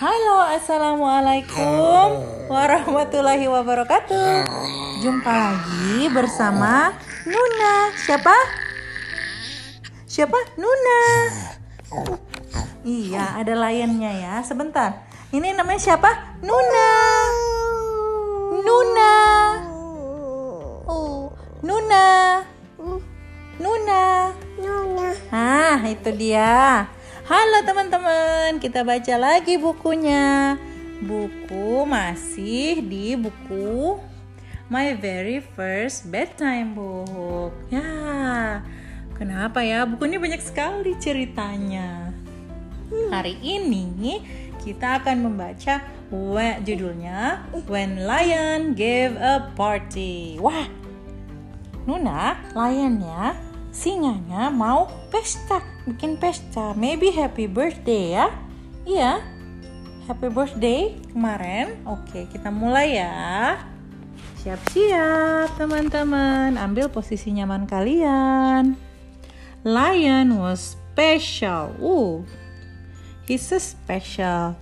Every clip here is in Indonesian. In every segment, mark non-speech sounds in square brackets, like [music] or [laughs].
Halo, assalamualaikum warahmatullahi wabarakatuh. Jumpa lagi bersama Nuna. Siapa? Siapa? Nuna. Iya, ada layannya ya. Sebentar. Ini namanya siapa? Nuna. Nuna. Oh, Nuna. Nuna. Ah, itu dia. Halo teman-teman, kita baca lagi bukunya. Buku masih di buku My Very First Bedtime Book. Ya, kenapa ya? Buku ini banyak sekali ceritanya. Hari ini kita akan membaca judulnya When Lion Gave a Party. Wah, Nuna, lionnya, singanya mau pesta, bikin pesta. Maybe happy birthday ya. Iya. Happy birthday kemarin. Oke, kita mulai ya. Siap-siap teman-teman. Ambil posisi nyaman kalian. Lion was special. Uh, he's so special.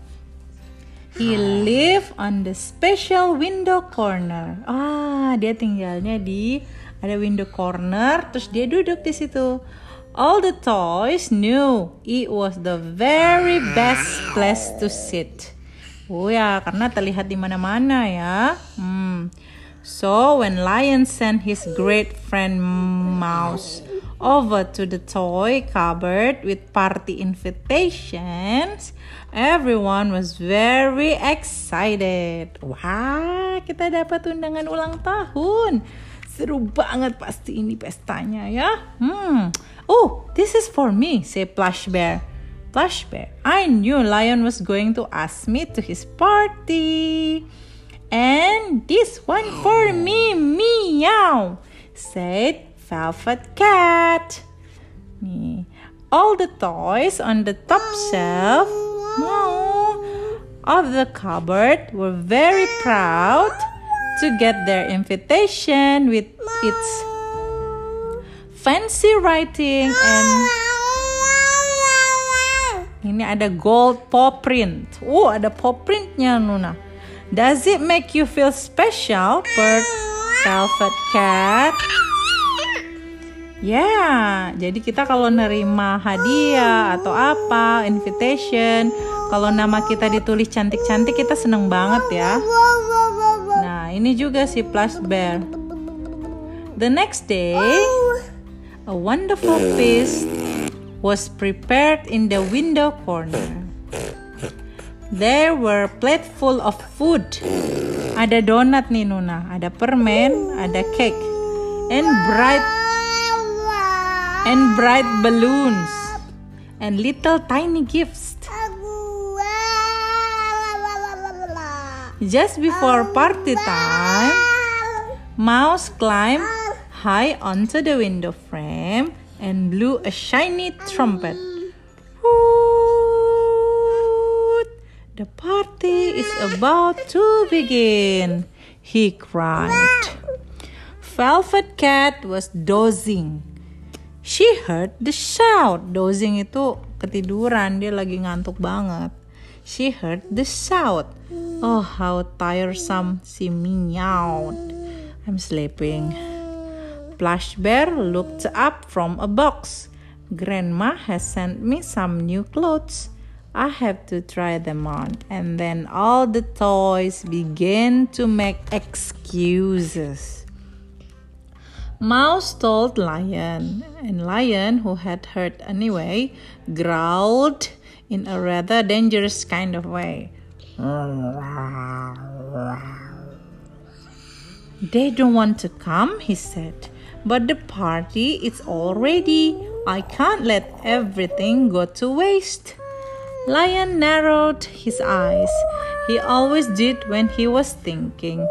He live on the special window corner. Ah, dia tinggalnya di ada window corner, terus dia duduk di situ. All the toys knew it was the very best place to sit. Oh ya, karena terlihat di mana-mana ya. Hmm. So when Lion sent his great friend Mouse over to the toy cupboard with party invitations, everyone was very excited. Wah, kita dapat undangan ulang tahun. Seru banget pasti ini pestanya ya. Hmm. Oh, this is for me, say Plush Bear. Plush Bear, I knew Lion was going to ask me to his party. And this one for [gasps] me, meow, said Velvet Cat. Nih, all the toys on the top shelf meow, of the cupboard were very proud to get their invitation with its fancy writing and ini ada gold paw print. Oh, ada paw printnya Nuna. Does it make you feel special, Bird Velvet Cat? Ya, yeah, jadi kita kalau nerima hadiah atau apa, invitation, kalau nama kita ditulis cantik-cantik kita seneng banget ya. Ini juga si Plush Bear. The next day, a wonderful feast was prepared in the window corner. There were plate full of food. Ada donat nih Nuna, ada permen, ada cake, and bright and bright balloons and little tiny gifts. Just before party time, Mouse climbed high onto the window frame and blew a shiny trumpet. Hoot! The party is about to begin, he cried. Velvet Cat was dozing. She heard the shout. Dozing itu ketiduran, dia lagi ngantuk banget. She heard the shout. Oh, how tiresome, she meowed. I'm sleeping. Plush Bear looked up from a box. Grandma has sent me some new clothes. I have to try them on. And then all the toys began to make excuses. Mouse told Lion, and Lion, who had heard anyway, growled in a rather dangerous kind of way. They don't want to come, he said. But the party is all ready. I can't let everything go to waste. Lion narrowed his eyes. He always did when he was thinking.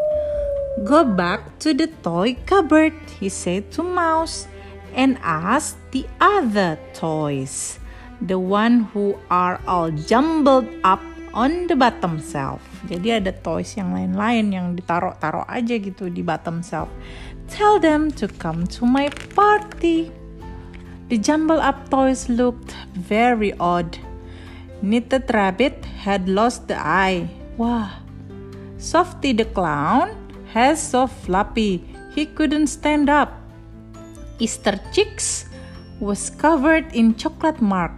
Go back to the toy cupboard, he said to Mouse, and ask the other toys, the one who are all jumbled up on the bottom shelf. Jadi ada toys yang lain-lain yang ditaruh-taruh aja gitu di bottom shelf. Tell them to come to my party. The jumbled up toys looked very odd. Knitted Rabbit had lost the eye. Wah. Softy the Clown has so floppy he couldn't stand up. Easter Chicks was covered in chocolate mark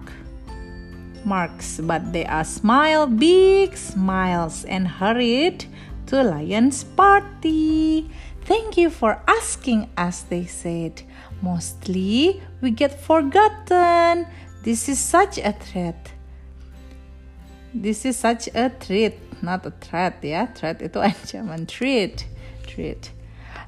marks, but they are smile big smiles and hurried to Lion's party. Thank you for asking us, they said. Mostly we get forgotten. This is such a threat. This is such a treat, not a threat ya. Threat itu [laughs] ancaman. Treat, treat.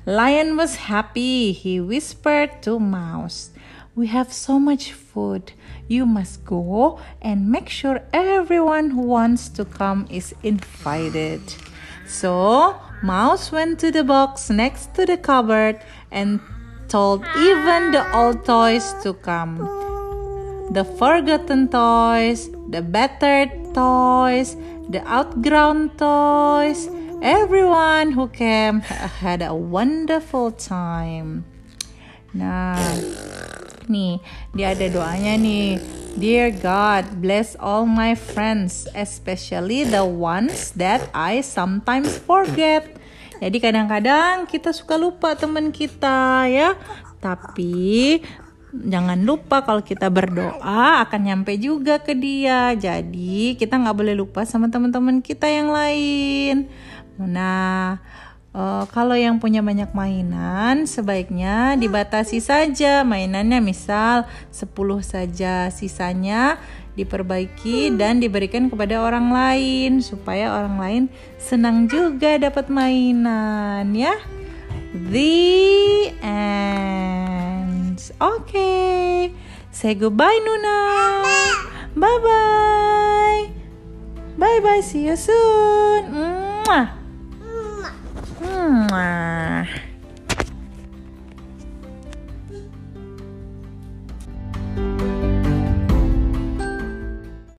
Lion was happy. He whispered to Mouse, "We have so much food. You must go and make sure everyone who wants to come is invited." So Mouse went to the box next to the cupboard and told even the old toys to come. The forgotten toys, the battered toys, the outgrown toys, everyone who came [laughs] had a wonderful time. Nah, nih, dia ada doanya nih. Dear God, bless all my friends, especially the ones that I sometimes forget. Jadi kadang-kadang kita suka lupa teman kita ya. Tapi jangan lupa kalau kita berdoa akan nyampe juga ke dia. Jadi kita nggak boleh lupa sama teman-teman kita yang lain. Nah, Uh, kalau yang punya banyak mainan, sebaiknya dibatasi saja mainannya, misal 10 saja, sisanya diperbaiki dan diberikan kepada orang lain supaya orang lain senang juga dapat mainan ya. The end. Oke. Okay. Say goodbye Nuna. Bye bye. Bye bye. See you soon. Mwah. 嗯啊。